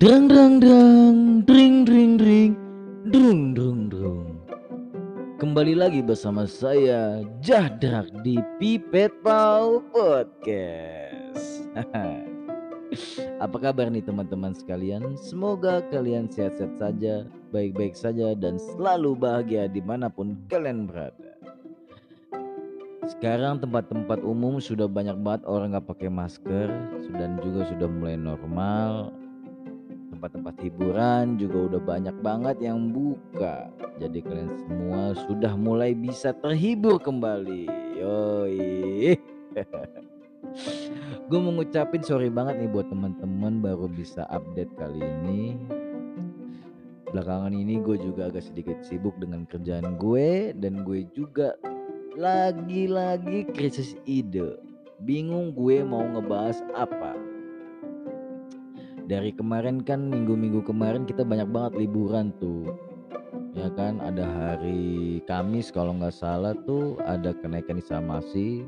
Drang drang drang, dring dring dring, drung drung drung. Kembali lagi bersama saya Jahdak di Pipet Pau Podcast. Apa kabar nih teman-teman sekalian? Semoga kalian sehat-sehat saja, baik-baik saja, dan selalu bahagia di mana pun kalian berada. Sekarang tempat-tempat umum sudah banyak banget orang nggak pakai masker, dan juga sudah mulai normal. Tempat-tempat hiburan juga udah banyak banget yang buka. Jadi kalian semua sudah mulai bisa terhibur kembali. Yoi. gue mau ngucapin sorry banget nih buat teman-teman baru bisa update kali ini. Belakangan ini gue juga agak sedikit sibuk dengan kerjaan gue dan gue juga lagi-lagi krisis ide. Bingung gue mau ngebahas apa. Dari kemarin kan minggu-minggu kemarin kita banyak banget liburan tuh. Ya kan ada hari Kamis kalau nggak salah tuh ada kenaikan isamasi.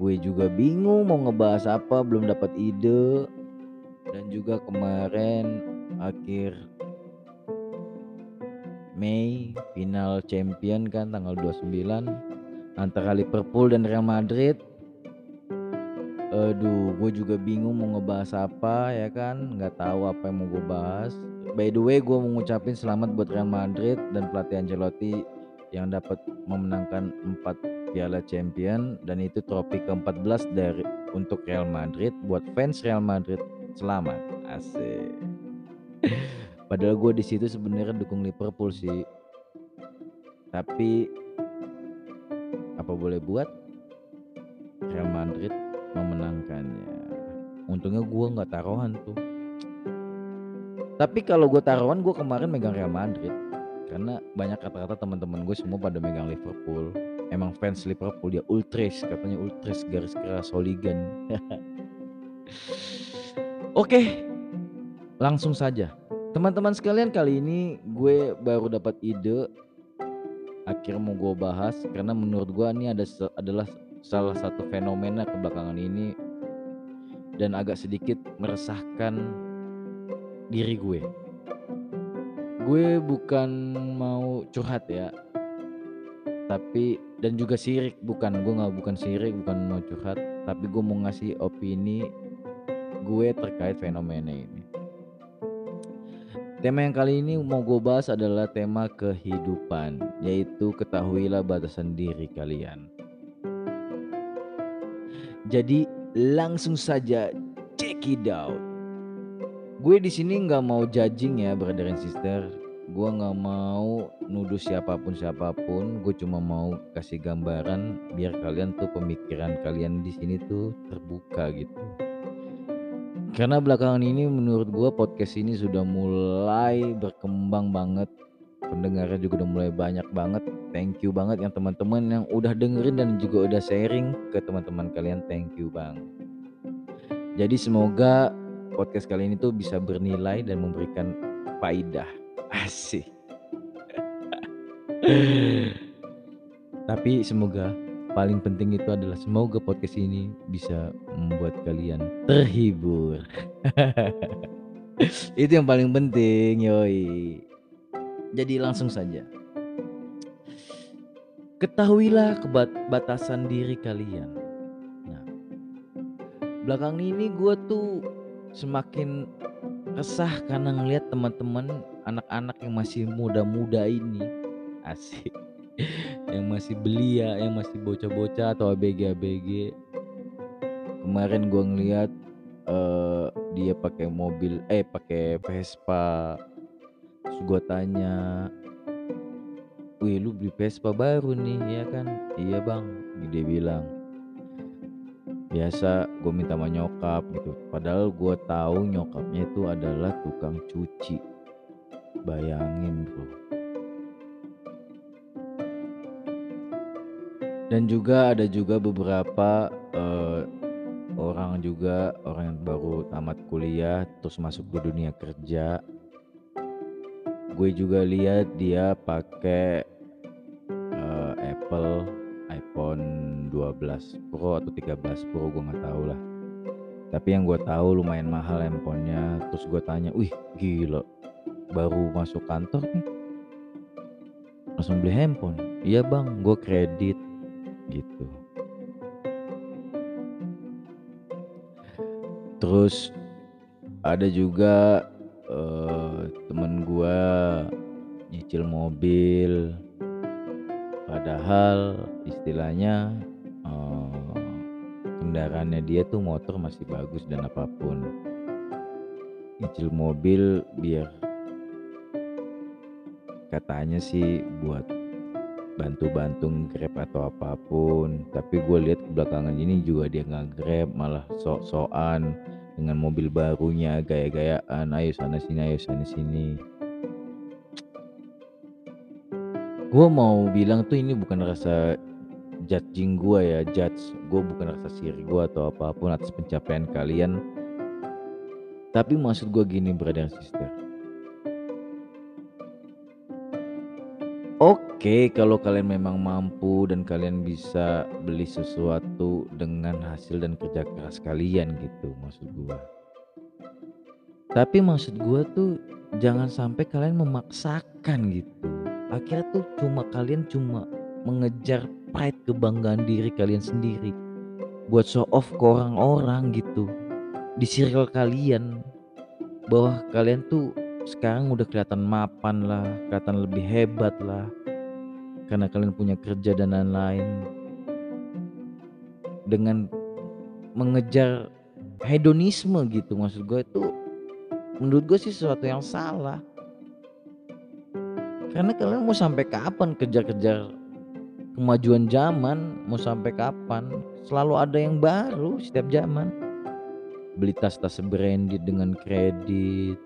Gue juga bingung mau ngebahas apa, belum dapat ide. Dan juga kemarin akhir Mei final champion kan tanggal 29 antara Liverpool dan Real Madrid. Aduh, gue juga bingung mau ngebahas apa ya kan, nggak tahu apa yang mau gue bahas. By the way, gue mau ngucapin selamat buat Real Madrid dan pelatih Ancelotti yang dapat memenangkan 4 Piala Champion dan itu trofi ke-14 dari untuk Real Madrid buat fans Real Madrid. Selamat. Asik. Padahal gue di situ sebenarnya dukung Liverpool sih. Tapi apa boleh buat Real Madrid memenangkannya. Untungnya gue nggak taruhan tuh. Tapi kalau gue taruhan gue kemarin megang Real Madrid karena banyak kata-kata teman-teman gue semua pada megang Liverpool. Emang fans Liverpool dia ultras katanya ultras garis keras hooligan. Oke, langsung saja. Teman-teman sekalian kali ini gue baru dapat ide akhirnya mau gue bahas karena menurut gue ini ada adalah salah satu fenomena kebelakangan ini dan agak sedikit meresahkan diri gue. Gue bukan mau curhat ya, tapi dan juga sirik bukan gue nggak bukan sirik bukan mau curhat, tapi gue mau ngasih opini gue terkait fenomena ini. Tema yang kali ini mau gue bahas adalah tema kehidupan, yaitu ketahuilah batasan diri kalian. Jadi langsung saja check it out. Gue di sini nggak mau judging ya brother and sister. Gue nggak mau nuduh siapa pun siapa pun. Gue cuma mau kasih gambaran biar kalian tuh pemikiran kalian di sini tuh terbuka gitu. Karena belakangan ini menurut gue podcast ini sudah mulai berkembang banget pendengarnya juga udah mulai banyak banget. Thank you banget yang teman-teman yang udah dengerin dan juga udah sharing ke teman-teman kalian. Thank you bang. Jadi semoga podcast kali ini tuh bisa bernilai dan memberikan faidah. Asih tapi semoga paling penting itu adalah semoga podcast ini bisa membuat kalian terhibur. Itu yang paling penting yoi jadi langsung saja. Ketahuilah kebatasan diri kalian. Nah, belakang ini gue tuh semakin resah karena ngelihat teman-teman anak-anak yang masih muda-muda ini asik yang masih belia yang masih bocah-bocah atau abg-abg kemarin gue ngeliat uh, dia pakai mobil eh pakai Vespa gue tanya, wih lu beli Vespa baru nih ya kan? Iya bang, dia bilang. Biasa gue minta sama nyokap gitu. Padahal gue tahu nyokapnya itu adalah tukang cuci. Bayangin bro. Dan juga ada juga beberapa uh, orang juga orang yang baru tamat kuliah terus masuk ke dunia kerja gue juga lihat dia pakai uh, Apple iPhone 12 Pro atau 13 Pro gue nggak tahu lah Tapi yang gue tahu lumayan mahal handphonenya. Terus gue tanya, "Wih, gila, baru masuk kantor nih langsung beli handphone." "Iya, Bang, gue kredit." Gitu. Terus ada juga, eee, temen gua nyicil mobil. Padahal istilahnya, eee, kendaraannya dia tuh motor masih bagus dan apa pun. Nyicil mobil biar katanya sih buat bantu-bantu Grab atau apa pun. Tapi gue lihat belakangan ini juga dia nggak Grab, malah sok-sokan dengan mobil barunya, gaya-gayaan, "Ayo sana sini ayo sana sini." Gue mau bilang tuh ini bukan rasa judging gue ya, judge gue bukan rasa sirik gue atau apa pun atas pencapaian kalian. Tapi maksud gue gini brother sister. Oke, kalau kalian memang mampu dan kalian bisa beli sesuatu dengan hasil dan kerja keras kalian gitu maksud gua. Tapi maksud gua tuh jangan sampai kalian memaksakan gitu. Akhirnya tuh cuma kalian cuma mengejar pride kebanggaan diri kalian sendiri. Buat show off ke orang-orang gitu. Di circle kalian bahwa kalian tuh sekarang udah kelihatan mapan lah, kelihatan lebih hebat lah. Karena kalian punya kerja dan lain-lain. Dengan mengejar hedonisme gitu maksud gue itu menurut gue sih sesuatu yang salah. Karena kalian mau sampai kapan kejar-kejar kemajuan zaman, mau sampai kapan? Selalu ada yang baru setiap zaman. Beli tas-tas branded dengan kredit,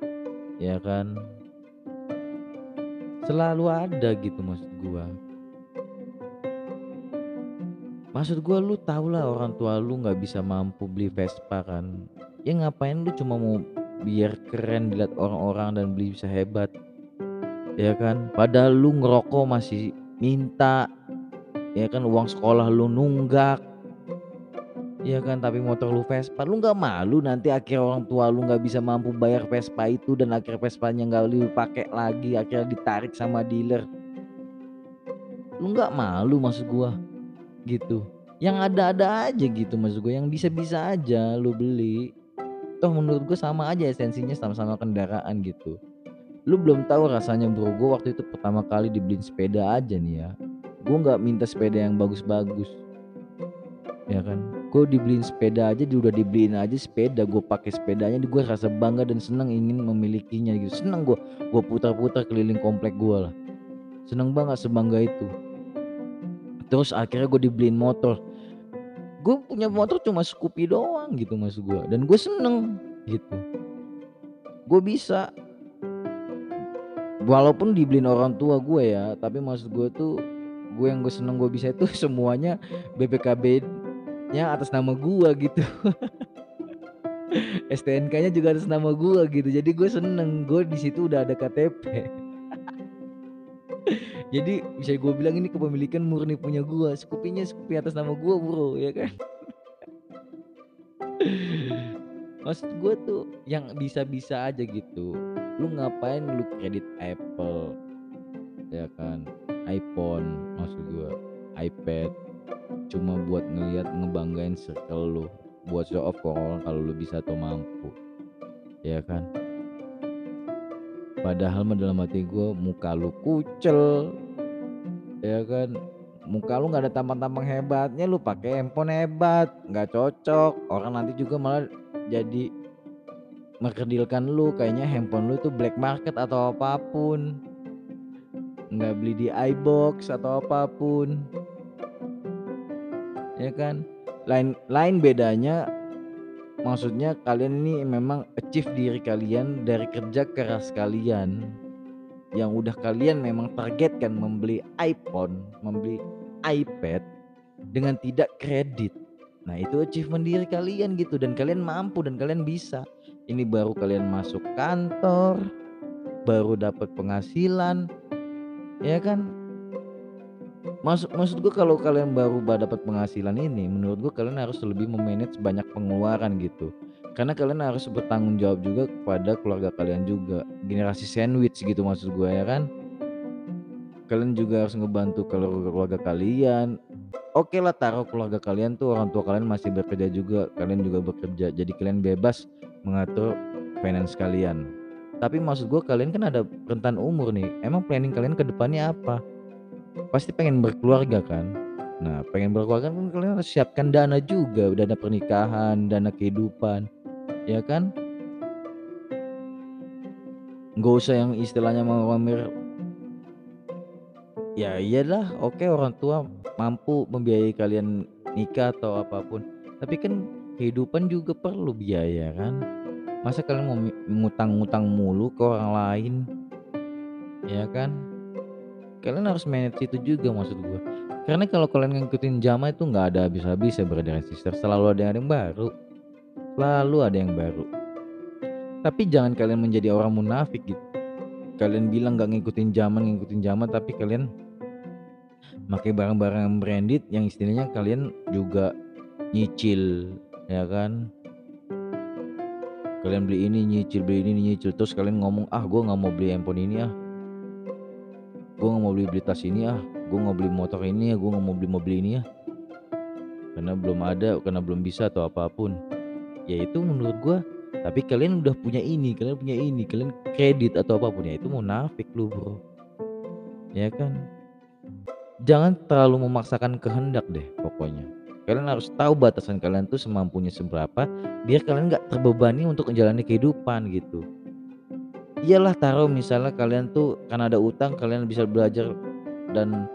ya kan? Selalu ada gitu maksud gua. Maksud gua lu tau lah orang tua lu nggak bisa mampu beli Vespa kan. Ya ngapain lu cuma mau biar keren dilihat orang-orang dan beli bisa hebat. Ya kan? Padahal lu ngerokok masih minta. Ya kan uang sekolah lu nunggak. Ya kan tapi motor lu Vespa lu nggak malu nanti akhir orang tua lu nggak bisa mampu bayar Vespa itu dan akhir Vespanya nggak lu pakai lagi akhirnya ditarik sama dealer lu nggak malu maksud gua gitu. Yang ada-ada aja gitu maksud gue yang bisa-bisa aja lu beli. Toh menurut gue sama aja esensinya sama-sama kendaraan gitu. Lu belum tahu rasanya bro gue waktu itu pertama kali dibeliin sepeda aja nih ya. Gue nggak minta sepeda yang bagus-bagus. Ya kan? Gue dibeliin sepeda aja dia udah dibeliin aja sepeda gue pakai sepedanya gue rasa bangga dan senang ingin memilikinya gitu. Senang gue gue putar-putar keliling komplek gue lah. Senang banget sebangga itu terus akhirnya gue dibeliin motor. Gue punya motor cuma Scoopy doang gitu maksud gue dan gue seneng gitu. Gue bisa. Walaupun dibeliin orang tua gue ya tapi maksud gue tuh gue yang gue seneng gue bisa itu semuanya BPKB nya atas nama gue gitu. STNK nya juga atas nama gue gitu. Jadi gue seneng. Gue di situ udah ada KTP jadi bisa gue bilang ini kepemilikan murni punya gue skupinya skupi atas nama gue bro ya kan? Maksud gue tuh yang bisa-bisa aja gitu. Lu ngapain lu kredit Apple? Ya kan? iPhone maksud gue iPad. Cuma buat ngelihat ngebanggain circle lu. Buat show off kalau lu bisa atau mampu. Ya kan padahal dalam hati gue muka lu kucel. Ya kan? Muka lu nggak ada tampang-tampang hebatnya lu pakai handphone hebat nggak cocok. Orang nanti juga malah jadi mengkerdilkan lu. Kayaknya handphone lu itu black market atau apa pun. Nggak beli di iBox atau apa pun. Ya kan? Lain lain bedanya maksudnya kalian ini memang achieve diri kalian dari kerja keras kalian yang udah kalian memang targetkan membeli iPhone, membeli iPad dengan tidak kredit. Nah, itu achievement diri kalian gitu dan kalian mampu dan kalian bisa. Ini baru kalian masuk kantor, baru dapat penghasilan. Ya kan? Maksud maksud gue kalau kalian baru dapat penghasilan ini, menurut gue kalian harus lebih memanage banyak pengeluaran gitu. Karena kalian harus bertanggung jawab juga kepada keluarga kalian juga. Generasi sandwich gitu maksud gue ya kan. Kalian juga harus ngebantu keluarga kalian. Oke lah taruh keluarga kalian tuh orang tua kalian masih bekerja juga, kalian juga bekerja. Jadi kalian bebas mengatur finance kalian. Tapi maksud gue kalian kan ada rentan umur nih. Emang planning kalian ke depannya apa? Pasti pengen berkeluarga kan? Nah, pengen berkeluarga kan kalian harus siapkan dana juga, dana pernikahan, dana kehidupan ya kan? Nggak usah yang istilahnya mau pamer ya iyalah oke orang tua mampu membiayai kalian nikah atau apa pun. Tapi kan kehidupan juga perlu biaya kan? Masa kalian mau ngutang-ngutang mulu ke orang lain? Ya kan kalian harus manage itu juga maksud gue karena kalau kalian ngikutin zaman itu nggak ada habis-habis ya brother sister selalu ada yang baru Selalu ada yang baru. Tapi jangan kalian menjadi orang munafik gitu. Kalian bilang gak ngikutin zaman, ngikutin zaman, tapi kalian pakai barang-barang branded yang istilahnya kalian juga nyicil, ya kan? Kalian beli ini nyicil, beli ini nyicil, terus kalian ngomong ah gue nggak mau beli handphone ini ah, gue nggak mau beli beli tas ini ah, gue nggak beli motor ini ya, gue nggak mau beli mobil ini ya, karena belum ada, karena belum bisa atau apa pun. Ya itu menurut gua. Tapi kalian udah punya ini kalian punya ini kalian kredit atau apa pun ya itu munafik lu bro. Ya kan? Jangan terlalu memaksakan kehendak deh pokoknya. Kalian harus tahu batasan kalian tuh semampunya seberapa biar kalian nggak terbebani untuk menjalani kehidupan gitu iyalah taruh misalnya kalian tuh karena ada utang kalian bisa belajar dan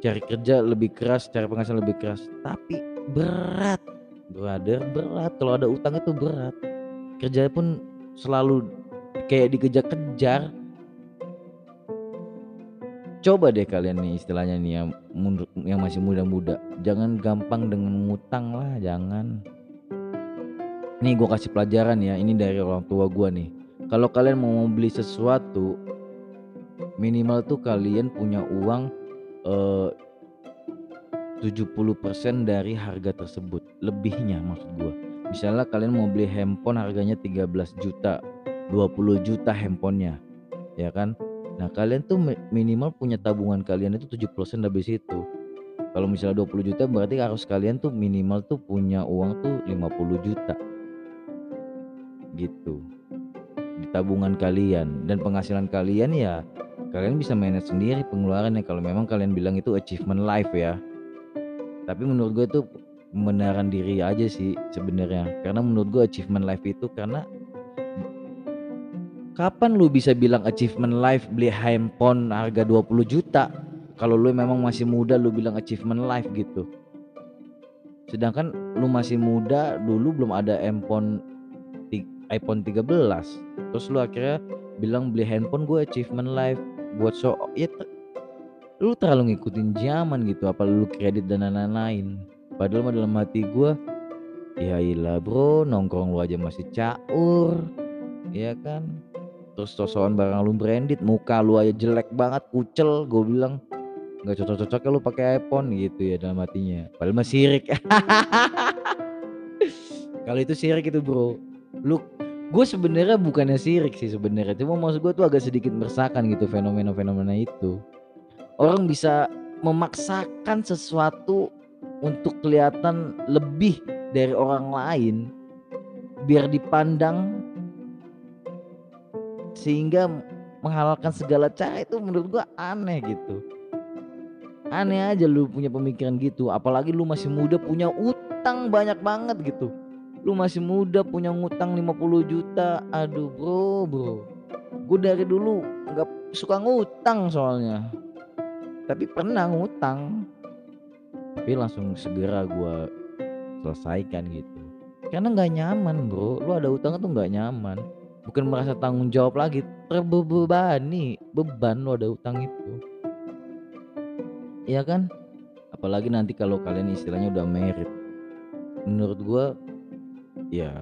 cari kerja lebih keras cari penghasilan lebih keras. Tapi berat brother berat. Kalau ada utang itu berat. Kerja pun selalu kayak dikejar-kejar. Coba deh kalian nih istilahnya nih yang yang masih muda-muda. Jangan gampang dengan ngutang lah jangan. Nih gue kasih pelajaran ya ini dari orang tua gue nih kalau kalian mau beli sesuatu minimal tuh kalian punya uang eh, 70% dari harga tersebut. Lebihnya maksud gua. Misalnya kalian mau beli handphone harganya 13 juta 20 juta handphonenya ya kan? Nah kalian tuh minimal punya tabungan kalian itu 70% dari situ. Kalau misalnya 20 juta berarti harus kalian tuh minimal tuh punya uang tuh 50 juta. Gitu di tabungan kalian. Dan penghasilan kalian ya kalian bisa manage sendiri pengeluarannya. Kalau memang kalian bilang itu achievement life ya. Tapi menurut gue itu pembenaran diri aja sih sebenarnya. Karena menurut gue achievement life itu karena kapan lu bisa bilang achievement life beli handphone harga 20 juta? Kalau lu memang masih muda lu bilang achievement life gitu. Sedangkan lu masih muda dulu belum ada handphone iPhone 13 terus lu akhirnya bilang beli handphone gue achievement life. Buat so ya lu terlalu ngikutin zaman gitu apa lu kredit dan lain-lain padahal mah dalam hati gue ya ilah bro nongkrong lu aja masih caur. Ya kan? Terus sosokan barang lu branded muka lu aja jelek banget kucel gue bilang. Nggak cocok-cocok lu pakai iPhone gitu ya dalam hatinya. Padahal mah sirik. Kalau itu sirik itu bro. Lu gue sebenarnya bukannya sirik sih sebenarnya cuma maksud gue tuh agak sedikit meresahkan gitu fenomena-fenomena itu. Orang bisa memaksakan sesuatu untuk kelihatan lebih dari orang lain biar dipandang sehingga menghalalkan segala cara itu menurut gua aneh gitu. Aneh aja lu punya pemikiran gitu apalagi lu masih muda punya utang banyak banget gitu lu masih muda punya ngutang 50 juta. Aduh bro bro. Gue dari dulu nggak suka ngutang soalnya. Tapi pernah ngutang. Tapi langsung segera gue selesaikan gitu. Karena nggak nyaman bro. Lu ada utang tuh nggak nyaman. Bukan merasa tanggung jawab lagi terbebani. Beban lu ada utang itu. Iya kan? Apalagi nanti kalau kalian istilahnya udah merit. Menurut gue ya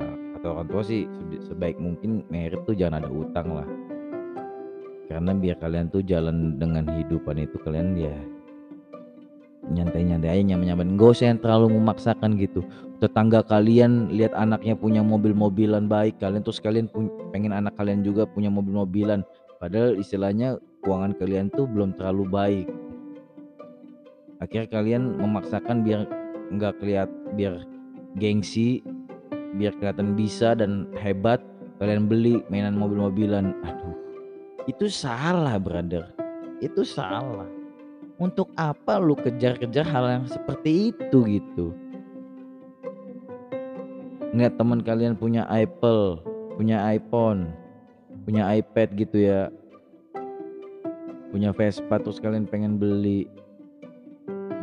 atau orang tua sih sebaik mungkin merit tuh jangan ada utang lah. Karena biar kalian tuh jalan dengan hidupan itu kalian ya nyantai-nyantai aja nyaman-nyaman. Nggak usah yang terlalu memaksakan gitu. Tetangga kalian lihat anaknya punya mobil-mobilan baik kalian terus kalian pengen anak kalian juga punya mobil-mobilan. Padahal istilahnya keuangan kalian tuh belum terlalu baik. Akhirnya kalian memaksakan biar nggak kelihat biar gengsi biar kelihatan bisa dan hebat kalian beli mainan mobil-mobilan. Aduh itu salah brother. Itu salah. Untuk apa lu kejar-kejar hal yang seperti itu gitu? Ngeliat teman kalian punya Apple punya iPhone punya iPad gitu ya. Punya Vespa terus kalian pengen beli.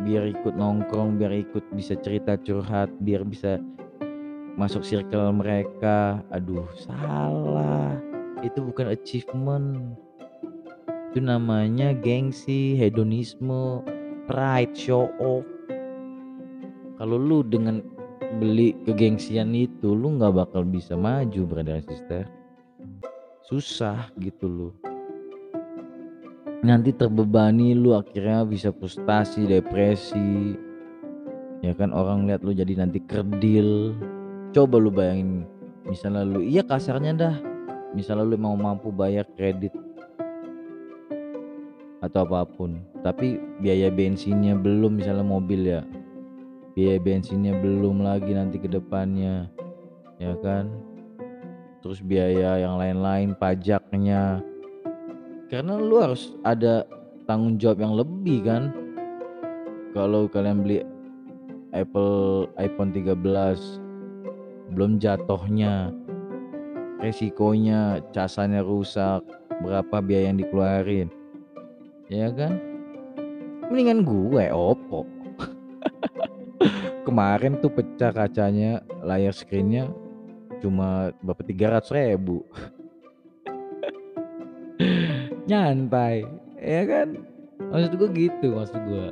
Biar ikut nongkrong biar ikut bisa cerita curhat biar bisa masuk circle mereka aduh salah. Itu bukan achievement. Itu namanya gengsi hedonisme pride show off. Kalau lu dengan beli kegengsian itu lu nggak bakal bisa maju brother sister. Susah gitu loh nanti terbebani lu akhirnya bisa frustasi depresi. Ya kan orang lihat lu jadi nanti kerdil coba lu bayangin misalnya lu iya kasarnya dah. Misalnya lu mau mampu bayar kredit atau apa pun tapi biaya bensinnya belum misalnya mobil ya. Biaya bensinnya belum lagi nanti ke depannya ya kan? Terus biaya yang lain-lain pajaknya. Karena lu harus ada tanggung jawab yang lebih kan? Kalau kalian beli Apple iPhone 13 belum jatuhnya resikonya casannya rusak berapa biaya yang dikeluarin. Ya kan? Mendingan gue Oppo. Kemarin tuh pecah kacanya layar screennya cuma berapa tiga ratus ribu. Nyantai ya kan? Maksud gue gitu maksud gue.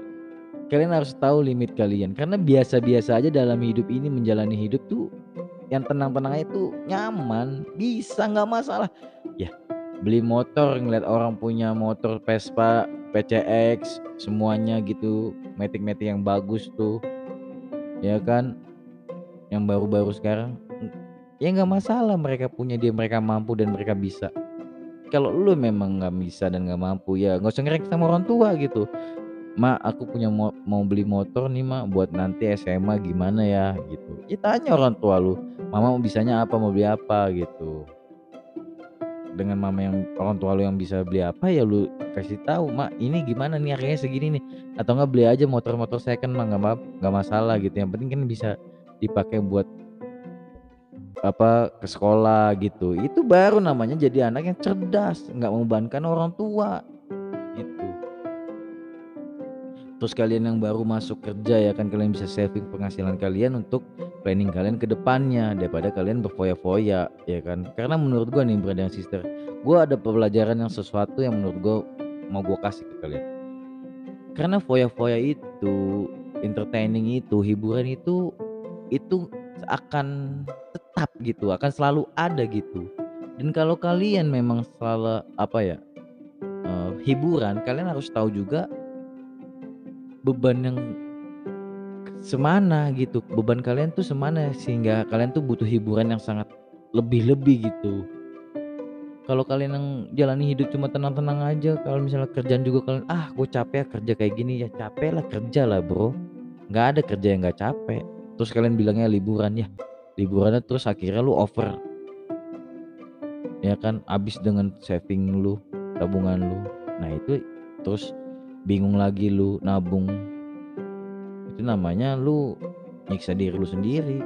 Kalian harus tahu limit kalian karena biasa-biasa aja dalam hidup ini menjalani hidup tuh yang tenang-tenang itu nyaman bisa nggak masalah. Ya beli motor ngeliat orang punya motor Vespa PCX semuanya gitu metik-metik yang bagus tuh ya kan? Yang baru-baru sekarang ya nggak masalah mereka punya dia mereka mampu dan mereka bisa. Kalau lu memang nggak bisa dan nggak mampu ya nggak usah ngerek sama orang tua gitu Ma aku punya mau, mau beli motor nih Ma buat nanti SMA gimana ya? Gitu. Ya tanya orang tua lu mama mau bisanya apa? Mau beli apa? Gitu. Dengan mama yang orang tua lu yang bisa beli apa ya lu kasih tahu mak ini gimana nih harganya segini nih? Atau enggak beli aja motor-motor second mah nggak nggak masalah gitu. Yang penting kan bisa dipakai buat apa ke sekolah gitu. Itu baru namanya jadi anak yang cerdas nggak membebankan orang tua terus kalian yang baru masuk kerja ya kan kalian bisa saving penghasilan kalian untuk planning kalian ke depannya daripada kalian berfoya-foya ya kan? Karena menurut gua nih brother dan sister gua ada pelajaran yang sesuatu yang menurut gua mau gua kasih ke kalian. Karena foya-foya itu entertaining itu hiburan itu itu akan tetap gitu akan selalu ada gitu. Dan kalau kalian memang selalu apa ya uh, hiburan kalian harus tahu juga beban yang semana gitu. Beban kalian tuh semana sehingga kalian tuh butuh hiburan yang sangat lebih-lebih gitu. Kalau kalian yang jalani hidup cuma tenang-tenang aja kalau misalnya kerjaan juga kalian ah gue capek ya kerja kayak gini. Ya capek lah kerja lah bro. Nggak ada kerja yang nggak capek. Terus kalian bilangnya liburan ya liburannya terus akhirnya lu over. Ya kan abis dengan saving lu tabungan lu. Nah itu terus bingung lagi lu nabung. Itu namanya lu nyiksa diri lu sendiri.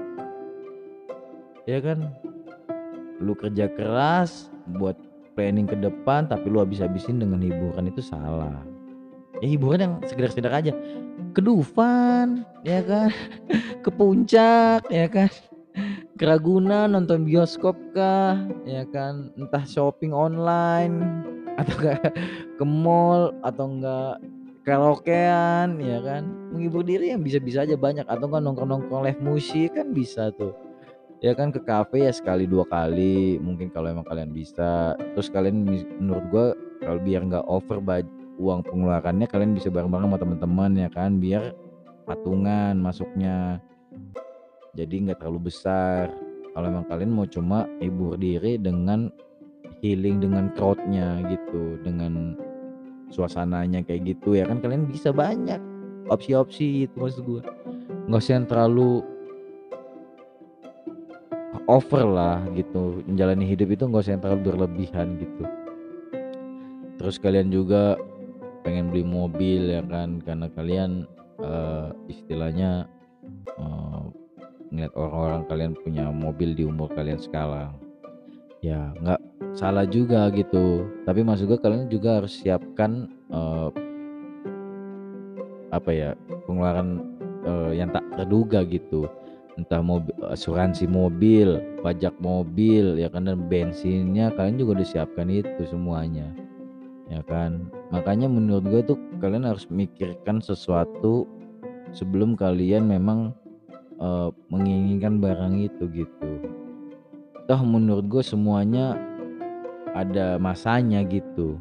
Ya kan? Lu kerja keras buat planning ke depan tapi lu habis-habisin dengan hiburan itu salah. Ya hiburan yang sekedar-sekedar aja. Ke Dufan ya kan? Ke puncak ya kan? Ke Ragunan nonton bioskop kah? Ya kan? Entah shopping online atau ke ke mall atau enggak karaokean ya kan? Menghibur diri yang bisa-bisa aja banyak. Atau kan nongkrong-nongkrong live musik kan bisa tuh. Ya kan ke kafe ya sekali dua kali. Mungkin kalau emang kalian bisa. Terus kalian menurut gua kalau biar nggak over uang pengeluarannya kalian bisa bareng-bareng sama teman-teman ya kan? Biar patungan masuknya. Jadi nggak terlalu besar. Kalau emang kalian mau cuma hibur diri dengan healing dengan crowdnya gitu. Dengan suasananya kayak gitu ya kan kalian bisa banyak opsi-opsi itu maksud gue nggak usah yang terlalu over lah gitu menjalani hidup itu nggak usah yang terlalu berlebihan gitu. Terus kalian juga pengen beli mobil ya kan karena kalian uh, istilahnya uh, ngeliat orang-orang kalian punya mobil di umur kalian sekarang. Ya nggak salah juga gitu. Tapi maksud gue kalian juga harus siapkan uh, apa ya pengeluaran uh, yang tak terduga gitu. Entah mobil asuransi mobil pajak mobil ya kan dan bensinnya kalian juga disiapkan itu semuanya. Ya kan? Makanya menurut gue tuh kalian harus mikirkan sesuatu sebelum kalian memang uh, menginginkan barang itu gitu. Toh menurut gue semuanya ada masanya gitu.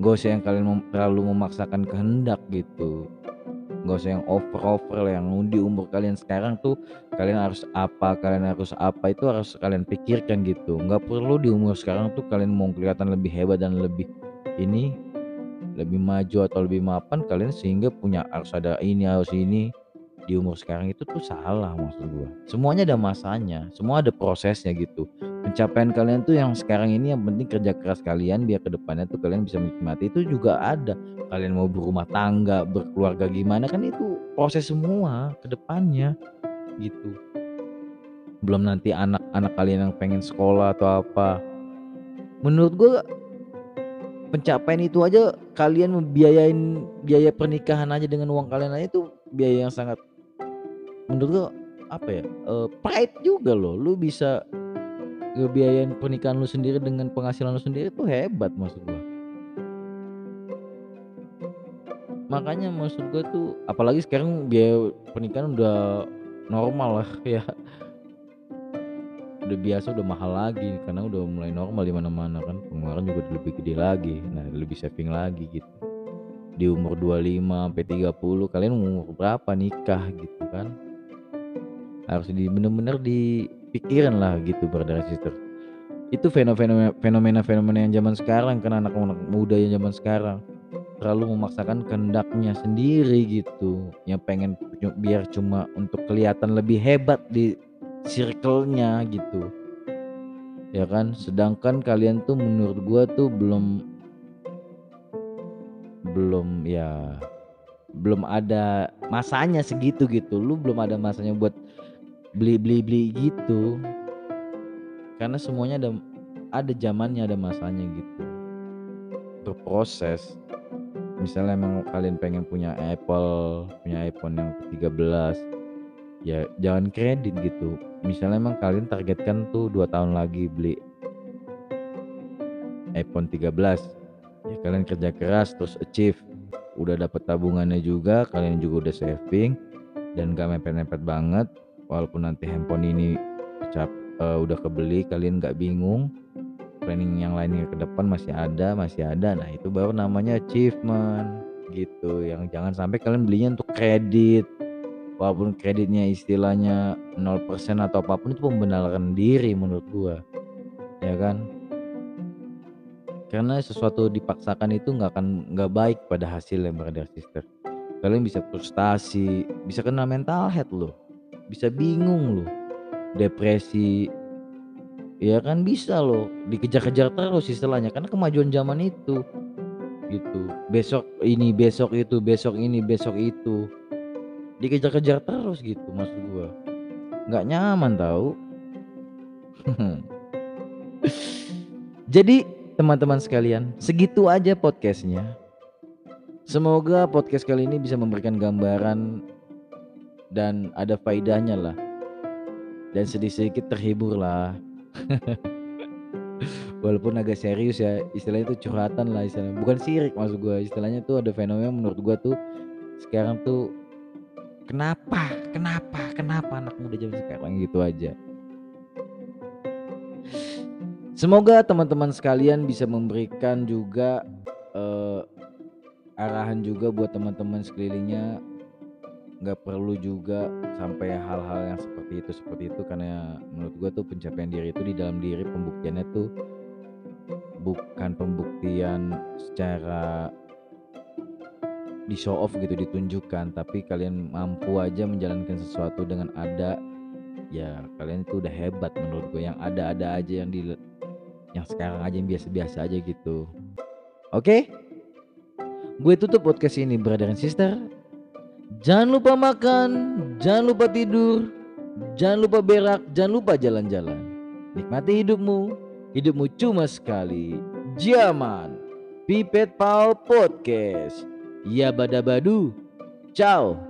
Gak usah yang kalian mem terlalu memaksakan kehendak gitu. Nggak usah yang over-over yang di umur kalian sekarang tuh kalian harus apa kalian harus apa itu harus kalian pikirkan gitu. Nggak perlu di umur sekarang tuh kalian mau kelihatan lebih hebat dan lebih ini lebih maju atau lebih mapan kalian sehingga punya harus ada ini harus ini. Di umur sekarang itu tuh salah maksud gua. Semuanya ada masanya semua ada prosesnya gitu pencapaian kalian tuh yang sekarang ini yang penting kerja keras kalian biar ke depannya tuh kalian bisa menikmati. Itu juga ada. Kalian mau berumah tangga berkeluarga gimana kan itu proses semua ke depannya gitu. Belum nanti anak-anak kalian yang pengen sekolah atau apa. Menurut gua pencapaian itu aja kalian membiayain biaya pernikahan aja dengan uang kalian aja itu biaya yang sangat menurut gua apa ya uh, pride juga loh. Lu bisa ngebiayain pernikahan lu sendiri dengan penghasilan lu sendiri tuh hebat maksud gua. Makanya maksud gua tuh apalagi sekarang biaya pernikahan udah normal lah ya. Udah biasa udah mahal lagi karena udah mulai normal di mana-mana kan pengeluaran juga lebih gede lagi. Nah, lebih saving lagi gitu. Di umur 25 sampai 30 kalian umur berapa nikah gitu kan? Harus di bener-bener di pikiran lah gitu brother sister. Itu fenomena fenomena fenomena yang zaman sekarang kan anak-anak muda yang zaman sekarang terlalu memaksakan kehendaknya sendiri gitu. Yang pengen biar cuma untuk kelihatan lebih hebat di circle-nya gitu. Ya kan? Sedangkan kalian tuh menurut gua tuh belum belum ya belum ada masanya segitu gitu. Lu belum ada masanya buat beli beli beli gitu. Karena semuanya ada ada zamannya ada masanya gitu. Berproses misalnya emang kalian pengen punya Apple punya iPhone yang ke-13 ya jangan kredit gitu. Misalnya emang kalian targetkan tuh dua tahun lagi beli iPhone 13 ya kalian kerja keras terus achieve. Udah dapat tabungannya juga kalian juga udah saving dan gak mepet-mepet banget walaupun nanti handphone ini cap uh, udah kebeli kalian nggak bingung. Planning yang lainnya ke depan masih ada masih ada. Nah itu baru namanya achievement gitu. Yang jangan sampai kalian belinya untuk kredit. Walaupun kreditnya istilahnya 0% atau apa pun itu pembenaran diri menurut gua. Ya kan? Karena sesuatu dipaksakan itu nggak akan nggak baik pada hasilnya brother sister. Kalian bisa frustasi bisa kena mental head loh bisa bingung loh depresi ya kan bisa loh dikejar-kejar terus istilahnya karena kemajuan zaman itu gitu. Besok ini besok itu besok ini besok itu. Dikejar-kejar terus gitu maksud gua. Nggak nyaman tahu jadi teman-teman sekalian segitu aja podcastnya. Semoga podcast kali ini bisa memberikan gambaran dan ada faidahnya lah. Dan sedikit-sedikit terhibur lah. Walaupun agak serius ya istilahnya itu curhatan lah istilahnya. Bukan sirik maksud gue istilahnya tuh ada fenomena menurut gue tuh sekarang tuh kenapa kenapa kenapa anak muda zaman sekarang gitu aja? Semoga teman-teman sekalian bisa memberikan juga uh, arahan juga buat teman-teman sekelilingnya nggak perlu juga sampai hal-hal yang seperti itu seperti itu karena menurut gue tuh pencapaian diri itu di dalam diri pembuktiannya tuh bukan pembuktian secara di show off gitu ditunjukkan tapi kalian mampu aja menjalankan sesuatu dengan ada ya kalian itu udah hebat menurut gue yang ada-ada aja yang di yang sekarang aja yang biasa-biasa aja gitu. Oke? Okay? gue tutup podcast ini brother and sister Jangan lupa makan, jangan lupa tidur, jangan lupa berak, jangan lupa jalan-jalan. Nikmati hidupmu, hidupmu cuma sekali. Jaman, Pipet Pal Podcast. Ya badabadu. Ciao.